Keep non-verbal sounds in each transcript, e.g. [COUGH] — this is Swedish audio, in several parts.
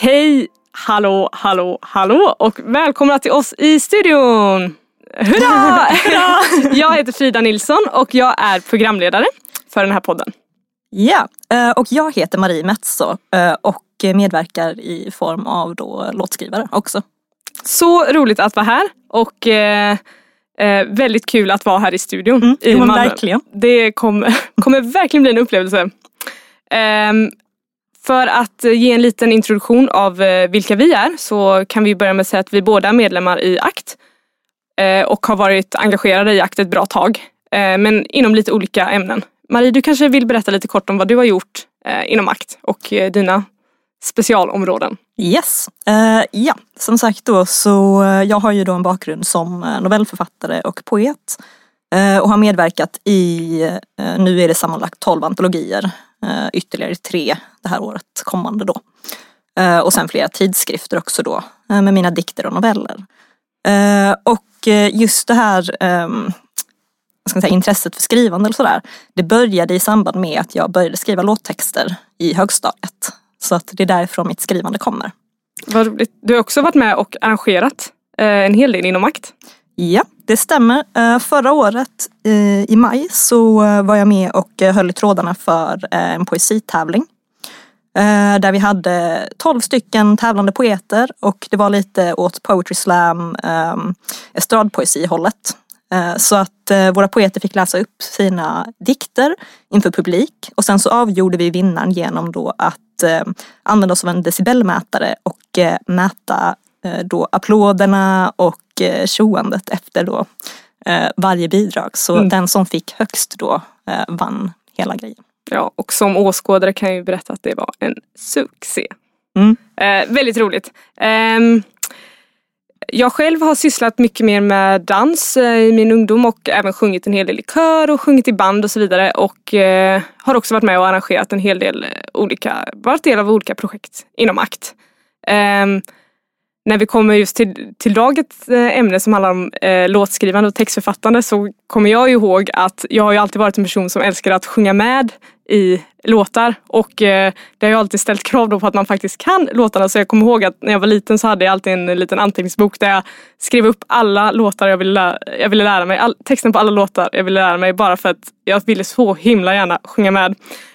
Hej, hallå, hallå, hallå och välkomna till oss i studion! Hurra! [LAUGHS] Hurra! [LAUGHS] Jag heter Frida Nilsson och jag är programledare för den här podden. Ja, eh, och jag heter Marie Metso eh, och medverkar i form av då låtskrivare också. Så roligt att vara här och eh, eh, väldigt kul att vara här i studion Mm, i Malmö. verkligen. Det kommer, [LAUGHS] kommer verkligen bli en upplevelse. För att eh, ge en liten introduktion av eh, vilka vi är så kan vi börja med att säga att vi båda är medlemmar i ACT eh, och har varit engagerade i ACT ett bra tag. Men inom lite olika ämnen. Marie, du kanske vill berätta lite kort om vad du har gjort inom ACT och dina specialområden. Yes, uh, ja som sagt då så jag har ju då en bakgrund som novellförfattare och poet uh, och har medverkat i, uh, nu är det sammanlagt 12 antologier, Eh, ytterligare tre det här året kommande då. Eh, och sen flera tidskrifter också då eh, med mina dikter och noveller. Och just det här ehm, ska säga, intresset för skrivande och sådär. Det började i samband med att jag började skriva låttexter i högstadiet. Så att det är därifrån mitt skrivande kommer. Vad roligt. Du har också varit med och arrangerat en hel del inom ACT. Ja, det stämmer. Eh, förra året i maj så eh, var jag med och eh, höll i trådarna för en poesitävling. Där vi hade 12 stycken tävlande poeter och det var lite åt poetry slam, ehm, eh, estradpoesihållet. Så att våra poeter fick läsa upp sina dikter inför publik och sen så avgjorde vi vinnaren genom då att använda oss av en decibelmätare och mäta då applåderna och tjoandet efter då varje bidrag. Så Mm. den som fick högst då vann hela grejen. Ja, och som åskådare kan jag ju berätta att det var en succé. Mm. Eh, väldigt roligt. Eh, jag själv har sysslat mycket mer med dans eh, i min ungdom och även sjungit en hel del i kör och sjungit i band och så vidare. Och eh, har också varit med och arrangerat en hel del olika, varit del av olika projekt inom ACT. När vi kommer just till, till dagens eh, ämne som handlar om eh, låtskrivande och textförfattande så kommer jag ihåg att jag har ju alltid varit en person som älskar att sjunga med i låtar och eh, det har ju alltid ställt krav då på att man faktiskt kan låtarna. Så jag kommer ihåg att när jag var liten så hade jag alltid en liten anteckningsbok där jag skrev upp alla låtar jag ville, lära, jag ville lära mig, all, texten på alla låtar jag ville lära mig bara för att jag ville så himla gärna sjunga med.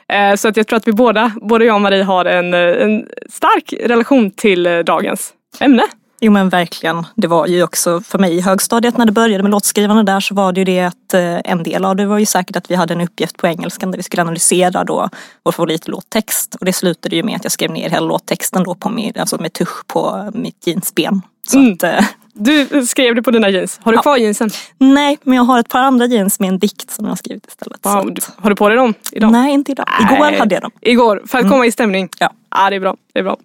Eh, så att jag tror att vi båda, både jag och Marie har en, eh, en stark relation till eh, dagens ämne. Jo men verkligen. Det var ju också för mig i högstadiet när det började med låtskrivande där så var det ju det att eh, en del av det var ju säkert att vi hade en uppgift på engelskan där vi skulle analysera då vår favoritlåttext. Och det slutade ju med att jag skrev ner hela låttexten då på min, alltså med tusch på mitt jeansben. Så Mm. att, eh, Du skrev det på dina jeans. Har du Ja. kvar jeansen? nej, men jag har ett par andra jeans med en dikt som jag har skrivit istället. Wow, har du på dig dem idag? Nej, inte idag. Igår Nej. hade jag dem. Igår, för att komma i stämning. Ja. ja det är bra. Det är bra.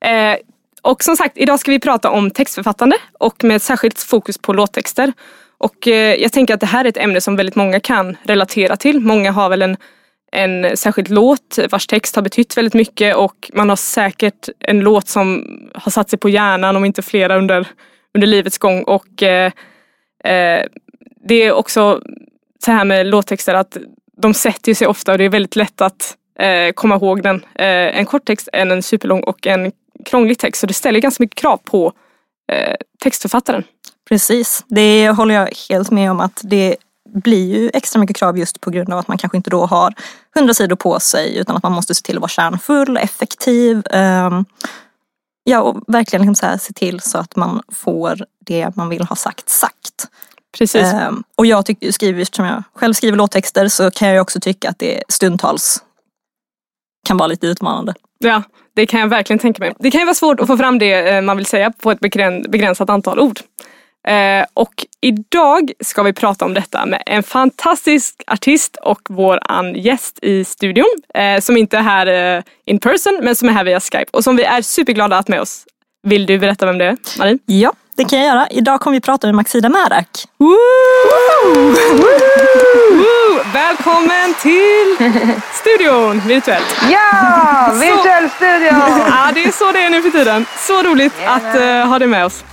Eh, och som sagt, idag ska vi prata om textförfattande och med särskilt fokus på låttexter. Och eh, jag tänker att det här är ett ämne som väldigt många kan relatera till. Många har väl en, en särskild låt vars text har betytt väldigt mycket och man har säkert en låt som har satt sig på hjärnan om inte flera under, under livets gång. Och eh, eh, det är också så här med låttexter att de sätter sig ofta och det är väldigt lätt att eh, komma ihåg den. Eh, en kort text än en superlång och en krånglig text. Så det ställer ganska mycket krav på eh, textförfattaren. Precis, det håller jag helt med om att det blir ju extra mycket krav just på grund av att man kanske inte då har hundra sidor på sig utan att man måste se till att vara kärnfull, effektiv. ehm, ja, och verkligen liksom så här, se till så att man får det man vill ha sagt sagt. Precis. Ehm, och jag tycker, skriver, eftersom jag själv skriver låttexter så kan jag också tycka att det stundtals kan vara lite utmanande. Ja, det kan jag verkligen tänka mig. Det kan ju vara svårt att få fram det eh, man vill säga på ett begränsat antal ord. Eh, och idag ska vi prata om detta med en fantastisk artist och vår gäst i studion eh, som inte är här in person men som är här via Skype och som vi är superglada att ha med oss. Vill du berätta vem det är, Marie? Ja, det kan jag göra. Idag kommer vi prata med Maxida Märak. Woo! Woo! Välkommen till studion virtuellt. Ja, [LAUGHS] virtuell studio! [LAUGHS] Ja, det är så det är nu för tiden. Så roligt att uh, ha dig med oss.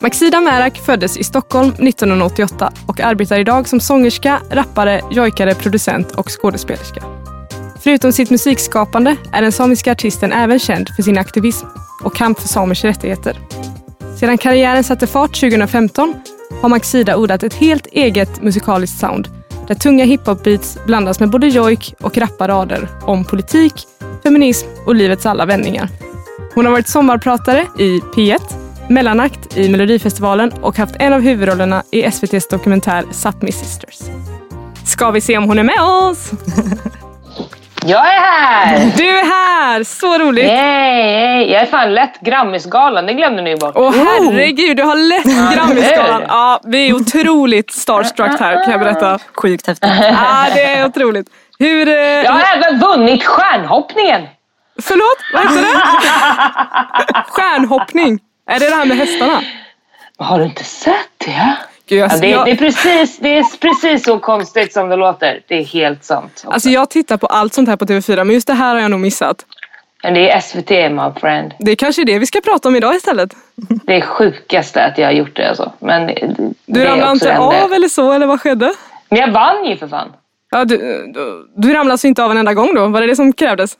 Maxida Märak föddes i Stockholm 1988 och arbetar idag som sångerska, rappare, jojkare, producent och skådespelerska. Förutom sitt musikskapande är den samiska artisten även känd för sin aktivism och kamp för samers rättigheter. Sedan karriären satte fart 2015 har Maxida odlat ett helt eget musikaliskt sound där tunga hiphop-beats blandas med både jojk och rappa rader om politik, feminism och livets alla vändningar. Hon har varit sommarpratare i P1, mellanakt i Melodifestivalen och haft en av huvudrollerna i SVTs dokumentär Sápmi Sisters. Ska vi se om hon är med oss? [LAUGHS] Jag är här! Du är här! Så roligt! Yay, Jag är fan lätt Grammisgalan, det glömde ni ju bort. Åh herregud, du har lätt Grammisgalan. Ja, vi är otroligt starstruck här kan jag berätta. Sjukt häftigt. Ja, det är otroligt. Hur... eh, Jag har även vunnit stjärnhoppningen! Förlåt, vad heter det? Stjärnhoppning. Är det det här med hästarna? Har du inte sett det? Gud, jag, Ja, det, jag, det, är precis, det är precis så konstigt som det låter. Det är helt sant. också. alltså jag tittar på allt sånt här på TV4 men just det här har jag nog missat. Men det är SVT my friend. Det är kanske det vi ska prata om idag istället. Det är sjukaste att jag har gjort det alltså. Men det- Du är ramlade inte av eller så, eller vad skedde? Men jag vann ju för fan. Ja, du, du, du ramlade alltså inte av en enda gång då? Var det det som krävdes?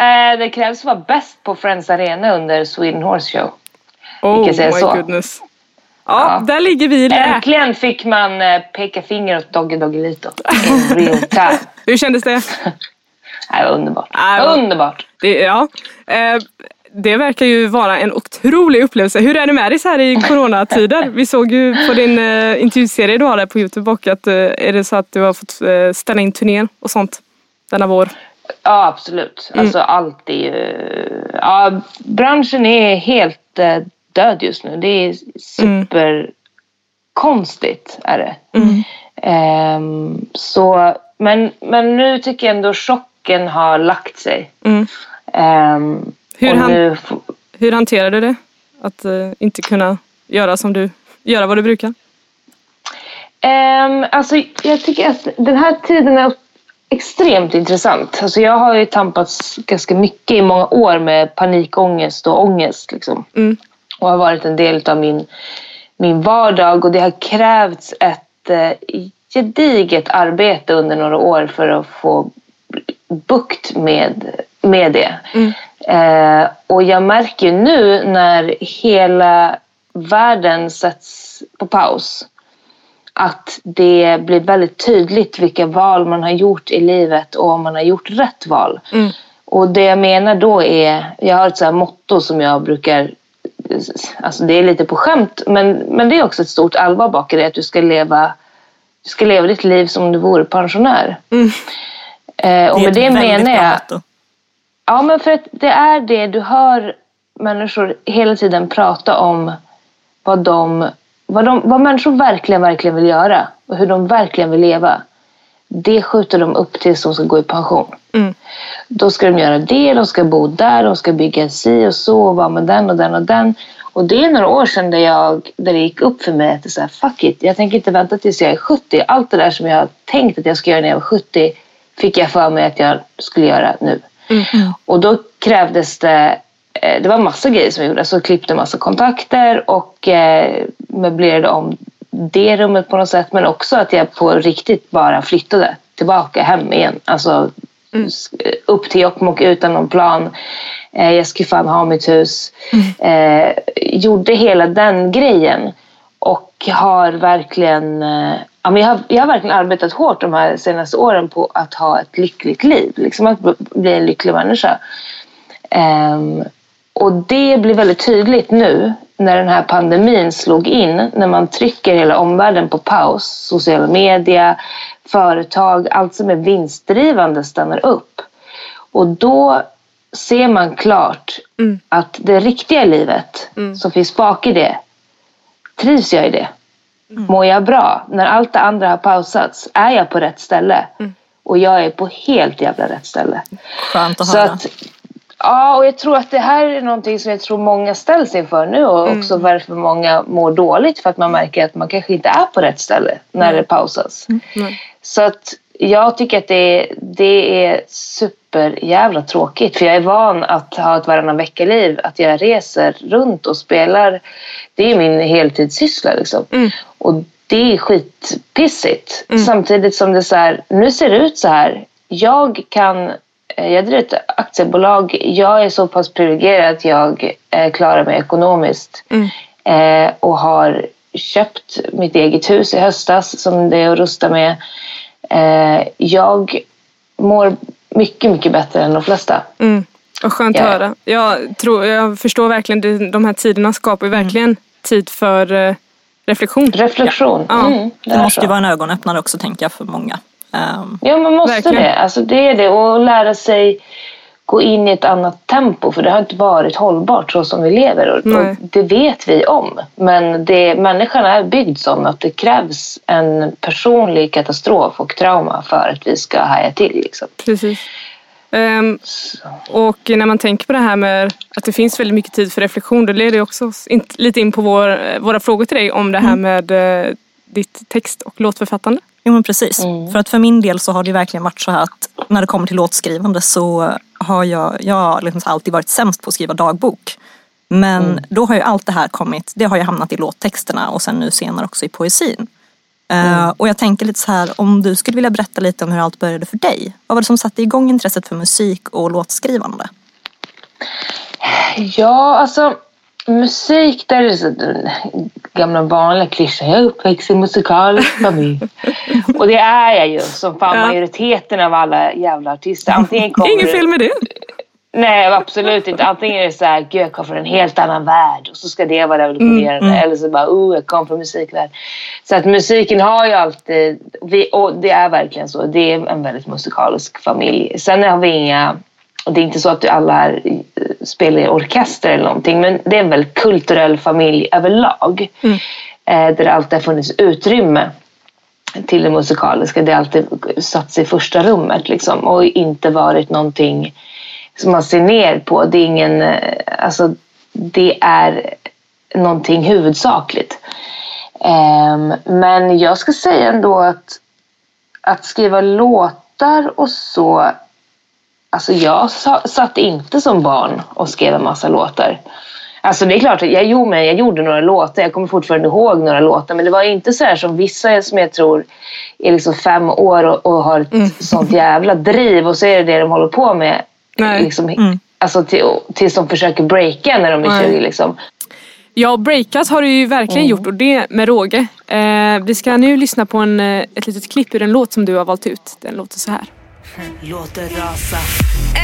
Eh, det krävs att vara bäst på Friends Arena under Sweden Horse Show. Oh my så. goodness. Ja, Ja. där ligger vi i lä. Äntligen fick man eh, peka finger åt Doggy Doggelito. In [LAUGHS] real time. Hur kändes det? [LAUGHS] Det var underbart. Vad- underbart. det ja. Eh, det verkar ju vara en otrolig upplevelse. Hur är det med dig så här i coronatider? Vi såg ju på din eh, intervjuserie du har där på Youtube och att eh, är det så att du har fått eh, ställa in turnén och sånt denna vår? Ja, absolut. Mm. Alltså allt är ju... Ja, branschen är helt död just nu. Det är superkonstigt är det. Ehm, så, men, men nu tycker jag ändå chocken har lagt sig. Ehm, Hur han- nu, Hur hanterar du det? Att eh, inte kunna göra som du, göra vad du brukar? Ehm, alltså, jag tycker att den här tiden är extremt intressant. Alltså, jag har ju tampats ganska mycket i många år med panikångest och ångest. Liksom. Mm. Och har varit en del av min, min vardag. Och det har krävts ett eh, gediget arbete under några år för att få bukt med, med det. Eh, och jag märker ju nu när hela världen sätts på paus att det blir väldigt tydligt vilka val man har gjort i livet och om man har gjort rätt val. Och det jag menar då är, jag har ett så motto som jag brukar, alltså det är lite på skämt men, men det är också ett stort allvar bakom det, att du ska leva, du ska leva ditt liv som om du vore pensionär. Eh, och Det är med det menar bra jag motto. Ja, men för att det är det du hör människor hela tiden prata om vad, de, vad, de, vad människor verkligen, verkligen vill göra och hur de verkligen vill leva. Det skjuter de upp tills de ska gå i pension. Mm. Då ska de göra det, de ska bo där, de ska bygga si och så och vara med den och den och den. Och det är några år sedan där, jag, där det gick upp för mig att det är så här, fuck it, jag tänker inte vänta tills jag är 70. Allt det där som jag har tänkt att jag ska göra när jag var 70 fick jag för mig att jag skulle göra nu. Och då krävdes det, eh, det var massa grejer som jag gjorde. Så jag klippte massa kontakter och eh, möblerade om det rummet på något sätt. Men också att jag på riktigt bara flyttade tillbaka hem igen. Alltså upp till Jokkmokk utan någon plan. Eh, jag skulle fan ha mitt hus. Eh, gjorde hela den grejen. Och har verkligen, eh, ja, men jag, har, jag har verkligen arbetat hårt de här senaste åren på att ha ett lyckligt liv. Liksom att bli en lycklig människa. Och det blir väldigt tydligt nu när den här pandemin slog in. När man trycker hela omvärlden på paus. Sociala media, företag, allt som är vinstdrivande stannar upp. Och då ser man klart att det riktiga livet som finns bak i det trivs jag i det? Mår jag bra? När allt det andra har pausats, är jag på rätt ställe? Och jag är på helt jävla rätt ställe. Skönt att Så höra. att, ja, och jag tror att det här är någonting som jag tror många ställs inför nu och också varför många mår dåligt för att man märker att man kanske inte är på rätt ställe när det pausas. Nej. Så att jag tycker att det, det är super jävla tråkigt för jag är van att ha ett varannan vecka-liv, att jag reser runt och spelar. Det är min heltidssyssla liksom. Mm. Och det är skitpissigt. Samtidigt som det så här, nu ser det ut så här. Jag kan, jag driver ett aktiebolag. Jag är så pass privilegierad att jag eh, klarar mig ekonomiskt. Mm. Eh, och har köpt mitt eget hus i höstas som det är att rusta med. Eh, jag mår mycket, mycket bättre än de flesta. Mm. Och skönt att Ja. höra. Jag, tror, jag förstår verkligen, det, de här tiderna skapar ju verkligen tid för eh, reflektion. Reflektion. Ja. Mm, det Det måste ju vara en ögonöppnare också tänker jag för många. Ehm, Ja, man måste Verkligen. det. Alltså, det är det. Och lära sig gå in i ett annat tempo. För det har inte varit hållbart så som vi lever. Och, och det vet vi om. Men det, människan är byggd sån att det krävs en personlig katastrof och trauma för att vi ska haja till. Liksom. Precis. Ehm, och när man tänker på det här med att det finns väldigt mycket tid för reflektion, då leder det också oss in, lite in på vår, våra frågor till dig om det här med eh, ditt text och låtförfattande. Jo men precis. För att för min del så har det verkligen varit så här att när det kommer till låtskrivande så har jag, jag har liksom alltid varit sämst på att skriva dagbok. Men då har ju allt det här kommit, det har ju hamnat i låttexterna och sen nu senare också i poesin. Eh, och jag tänker lite så här, om du skulle vilja berätta lite om hur allt började för dig. Vad var det som satte igång intresset för musik och låtskrivande? Ja, alltså musik, där är det så, den gamla vanliga klyschan. Jag är uppväxt i musikalisk familj. [LAUGHS] och det är jag ju, som fan Ja. majoriteten av alla jävla artister. Antingen kommer Inget fel med det. Nej, absolut inte. Antingen är det så här, gud jag kom från en helt annan värld och så ska det vara revolutionerande. Eller så bara, oh jag kom från musikvärld. Så att musiken har ju alltid, vi, och det är verkligen så, det är en väldigt musikalisk familj. Sen har vi inga, det är inte så att alla här eh, spelar i orkester eller någonting, men det är en väldigt kulturell familj överlag. Eh, där det alltid har funnits utrymme till det musikaliska. Det har alltid satts i första rummet liksom, och inte varit någonting som man ser ner på. Det är ingen, eh, alltså det är någonting huvudsakligt. Ehm, men jag ska säga ändå att att skriva låtar och så Alltså jag sa- satt inte som barn och skrev en massa låtar. Alltså det är klart, jag gjorde, men jag gjorde några låtar. Jag kommer fortfarande ihåg några låtar. Men det var inte så här som vissa som jag tror är liksom fem år och, och har ett sånt jävla driv. Och så är det det de håller på med. Nej. Liksom, Alltså till, tills de försöker breaka när de är Nej. 20. Liksom. Ja, breakat har du ju verkligen gjort och det med råge. Eh, vi ska nu lyssna på en, eh, ett litet klipp ur en låt som du har valt ut. Den låter så här. Låter rasa.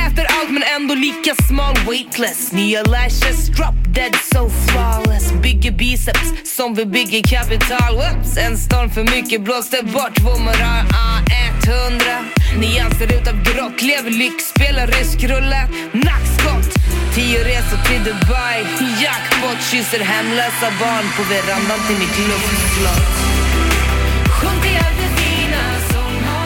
Äter allt men ändå lika smal. Weightless. Nya lashes. Drop dead so flawless. Bygger biceps som vi bygger kapital. Whoops, En storm för mycket blåste bort vår moral. Ah, 100 nyanser utav grått. Lever lyx, spelar rysk roulette Nackskott. Tio resor till Dubai. Jackpot. Kysser hemlösa barn på verandan till mitt luftslott. Sjunk i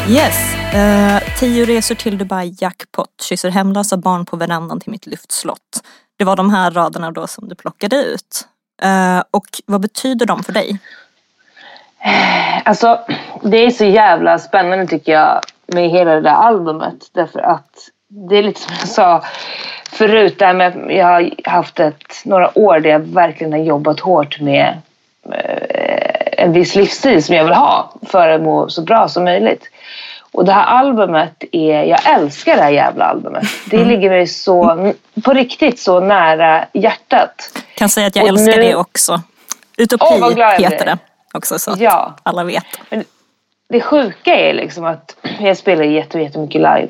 Yes. Eh, tio resor till Dubai jackpot. Kysser hemlösa barn på verandan till mitt luftslott. Det var de här raderna då som du plockade ut. Eh, och vad betyder de för dig? Alltså, det är så jävla spännande tycker jag med hela det där albumet. Därför att det är lite som jag sa förut. Där med, att jag har haft ett, några år där jag verkligen har jobbat hårt med eh, en viss livsstil som jag vill ha för att må så bra som möjligt. Och det här albumet är, jag älskar det här jävla albumet. Det ligger mig så, på riktigt så nära hjärtat. Kan säga att jag Och älskar nu- det också. Utopi jag heter det också så att Ja. alla vet. det sjuka är liksom att jag spelar jätte- jättemycket live.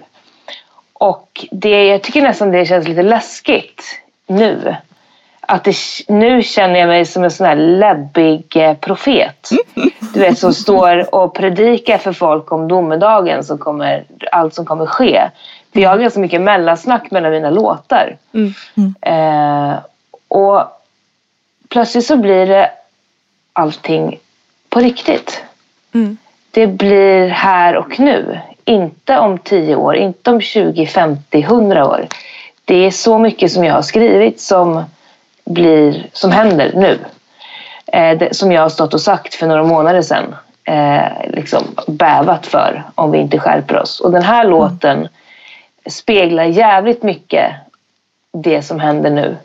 Och det, jag tycker nästan det känns lite läskigt nu. Att det, nu känner jag mig som en sån här läbbig eh, profet. Du vet som står och predikar för folk om domedagen som kommer, allt som kommer ske. För jag har ganska mycket mellansnack mellan mina låtar. Eh, och plötsligt så blir det allting på riktigt. Mm. Det blir här och nu. Inte om 10 år, inte om 20, 50, 100 år. Det är så mycket som jag har skrivit som, blir, som händer nu. Eh, det, som jag har stått och sagt för några månader sedan. Eh, liksom bävat för om vi inte skärper oss. Och den här låten speglar jävligt mycket det som händer nu.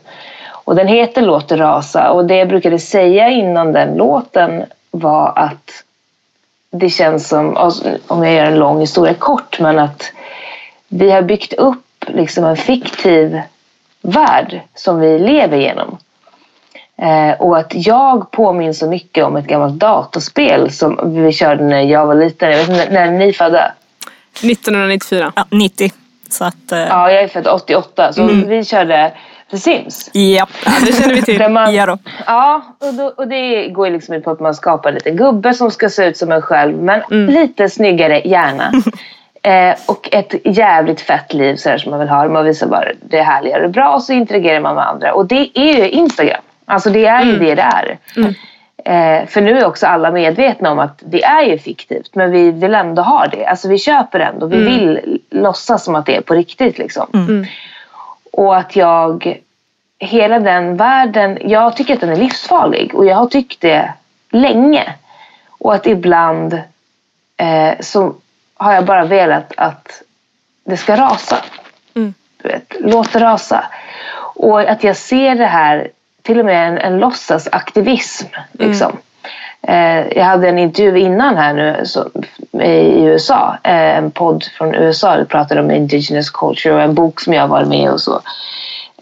Och den heter Låt det rasa och det jag brukade säga innan den låten var att det känns som, om jag gör en lång historia kort, men att vi har byggt upp liksom en fiktiv värld som vi lever genom. Eh, och att jag påminns så mycket om ett gammalt dataspel som vi körde när jag var liten. Jag vet inte, när är ni födda? 1994. Ja, 90. Så att, eh, Ja, jag är född 88. Så vi körde The Sims. japp. Det känner vi till. Man, Ja då. Ja, och, då, och det går ju liksom ut på att man skapar en liten gubbe som ska se ut som en själv, men lite snyggare gärna. [LAUGHS] eh, och ett jävligt fett liv så här, som man vill ha. Man visar bara det härliga och det bra och så interagerar man med andra. Och det är ju Instagram. Alltså det är ju det det är. Eh, för nu är också alla medvetna om att det är ju fiktivt men vi vill ändå ha det. Alltså vi köper ändå. Vi vill låtsas som att det är på riktigt. Liksom. Och att jag, hela den världen, jag tycker att den är livsfarlig och jag har tyckt det länge. Och att ibland eh, så har jag bara velat att det ska rasa. Du vet, låt det rasa. Och att jag ser det här, till och med en, en låtsasaktivism. Liksom. Eh, jag hade en intervju innan här nu så, i USA. Eh, en podd från USA. Det pratade om indigenous culture och en bok som jag varit med och så.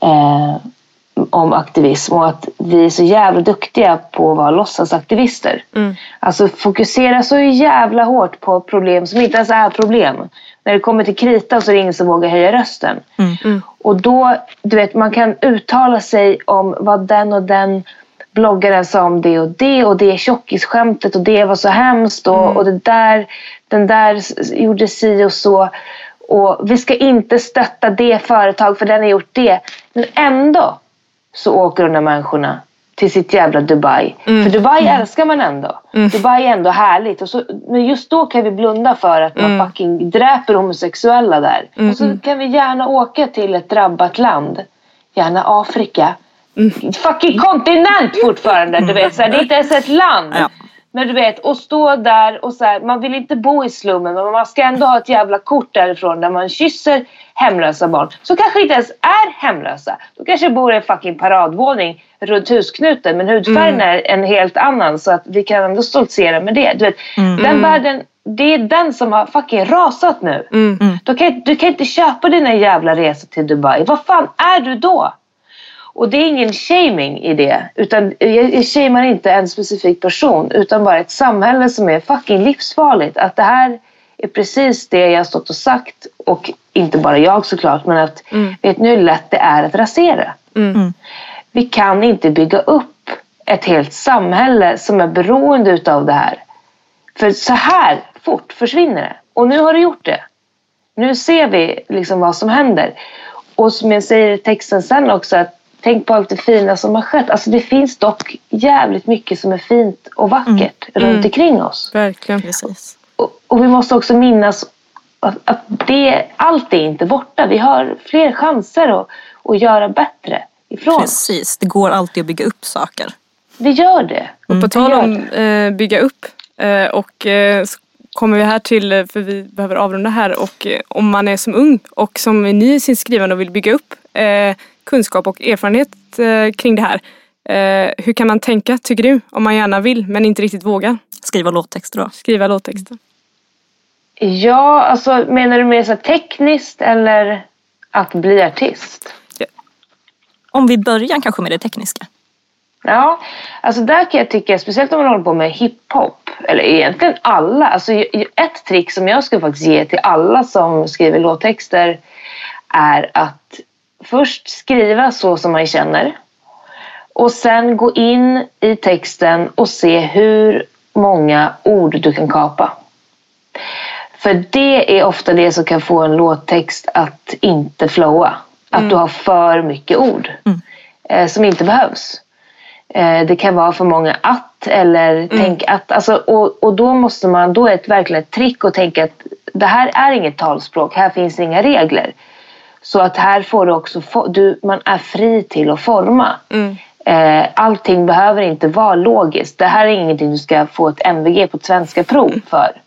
Eh, om aktivism och att vi är så jävla duktiga på att vara låtsasaktivister. Alltså fokusera så jävla hårt på problem som inte ens är problem. När det kommer till krita så är det ingen som vågar höja rösten. Och då, du vet, man kan uttala sig om vad den och den bloggaren sa om det och det och det tjockisskämtet och det var så hemskt och, och det där, den där gjorde si och så. Och vi ska inte stötta det företag för den har gjort det. Men ändå så åker de där människorna till sitt jävla Dubai. För Dubai älskar man ändå. Dubai är ändå härligt. Och så, men just då kan vi blunda för att man fucking dräper homosexuella där. Och så kan vi gärna åka till ett drabbat land. Gärna Afrika. Fucking kontinent fortfarande. Du vet, så här, det är inte ens ett land. Ja. Men du vet, och stå där och så här, man vill inte bo i slummen men man ska ändå ha ett jävla kort därifrån där man kysser hemlösa barn. Så kanske inte ens är hemlösa. De kanske bor i en fucking paradvåning runt husknuten men hudfärgen är en helt annan så att vi kan ändå stoltsera med det. Du vet, Den världen, det är den som har fucking rasat nu. Du, kan, du kan inte köpa dina jävla resor till Dubai. Vad fan är du då? Och det är ingen shaming i det. Utan jag, jag shamear inte en specifik person utan bara ett samhälle som är fucking livsfarligt. Att det här är precis det jag har stått och sagt och inte bara jag såklart men att vet ni hur lätt det är att rasera? Vi kan inte bygga upp ett helt samhälle som är beroende utav det här. För så här fort försvinner det. Och nu har det gjort det. Nu ser vi liksom vad som händer. Och som jag säger i texten sen också att tänk på allt det fina som har skett. Alltså det finns dock jävligt mycket som är fint och vackert runt omkring oss. Verkligen. Precis. Och, vi måste också minnas att, att det, allt är inte borta. Vi har fler chanser att, att göra bättre ifrån. Precis. Det går alltid att bygga upp saker. Det gör det. Och på tal om eh, bygga upp eh, och eh, så kommer vi här till, eh, för vi behöver avrunda här och eh, om man är som ung och som är ny i sin skrivande och vill bygga upp eh, kunskap och erfarenhet eh, kring det här. Eh, hur kan man tänka tycker du? Om man gärna vill men inte riktigt vågar Skriva låttexter då. skriva låttexter. Ja, alltså menar du mer så tekniskt eller att bli artist? Om vi börjar kanske med det tekniska. Ja, alltså där kan jag tycka, speciellt om man håller på med hiphop, eller egentligen alla. Alltså ett trick som jag skulle faktiskt ge till alla som skriver låttexter är att först skriva så som man känner. Och sen gå in i texten och se hur många ord du kan kapa. För det är ofta det som kan få en låttext att inte flowa. Att du har för mycket ord eh, som inte behövs. Eh, det kan vara för många att eller tänk att. Alltså, och, och då måste man, då är det verkligen ett trick att tänka att det här är inget talspråk, här finns inga regler. Så att här får du också, du, man är fri till att forma. Eh, allting behöver inte vara logiskt. Det här är ingenting du ska få ett MVG på ett svenska prov för.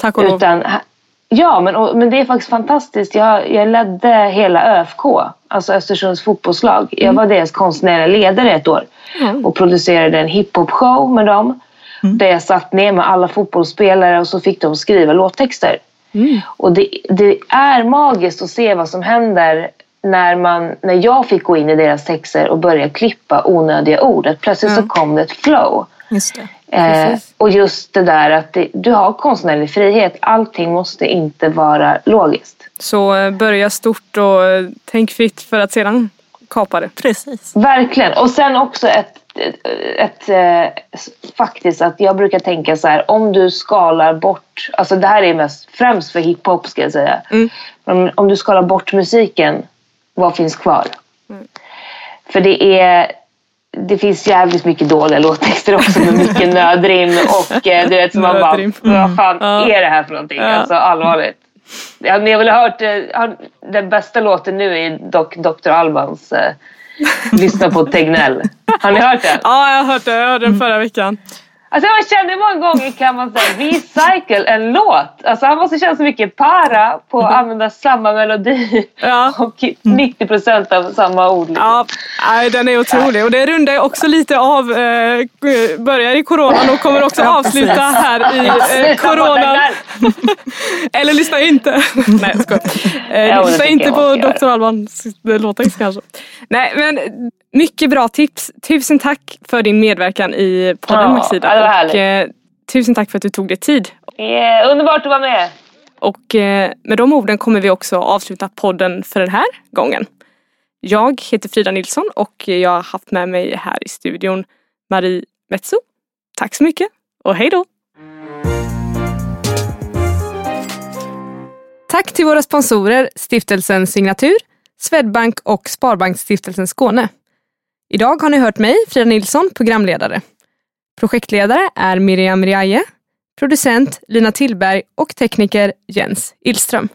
Tack och lov. Utan, ja, men, och, men det är faktiskt fantastiskt. Jag, jag ledde hela ÖFK, alltså Östersunds fotbollslag. Jag var deras konstnärliga ledare ett år och producerade en hiphop-show med dem. Där jag satt ner med alla fotbollsspelare och så fick de skriva låttexter. Och det, det är magiskt att se vad som händer när, man, när jag fick gå in i deras texter och börja klippa onödiga ord. Att plötsligt så kom det ett flow. Det. Eh, och just det där att det, du har konstnärlig frihet. Allting måste inte vara logiskt. Så eh, börja stort och eh, tänk fritt för att sedan kapa det. Precis. Verkligen. Och sen också ett, ett, ett eh, faktiskt att jag brukar tänka så här. Om du skalar bort, alltså det här är mest främst för hiphop ska jag säga. Om, om du skalar bort musiken, vad finns kvar? För det är det finns jävligt mycket dåliga låttexter också med mycket [LAUGHS] nödrim och eh, du vet så man bara, vad fan Ja. är det här för någonting? Ja. Alltså allvarligt. Ja, ni har väl hört, eh, den bästa låten nu är dock Dr. Albans eh, Lyssna på Tegnell. Har ni hört den? Ja, jag har hört det. Jag hörde den förra veckan. Alltså jag känner många gånger kan man säga recycle en låt? Alltså han måste känna så mycket para på att använda samma melodi Ja. och 90 procent av samma ord. liksom. Ja, nej, den är otrolig. Och det rundar ju också lite av, eh, börjar i coronan och kommer också avsluta här i eh, coronan. [LAUGHS] Eller lyssna inte. [LAUGHS] Nej, jag skojar. Eh, lyssna inte på. Dr. Albans låttext kanske. Nej, men mycket bra tips. Tusen tack för din medverkan i podden Ja, Maxida. det var och eh, tusen tack för att du tog dig tid. Yeah, underbart att vara med. Och eh, med de orden kommer vi också avsluta podden för den här gången. Jag heter Frida Nilsson och jag har haft med mig här i studion Marie Metso. Tack så mycket och hej då! Tack till våra sponsorer Stiftelsen Signatur, Swedbank och Sparbanksstiftelsen Skåne. Idag har ni hört mig, Frida Nilsson, programledare. Projektledare är Miriam Riaje, producent Lina Tillberg och tekniker Jens Illström.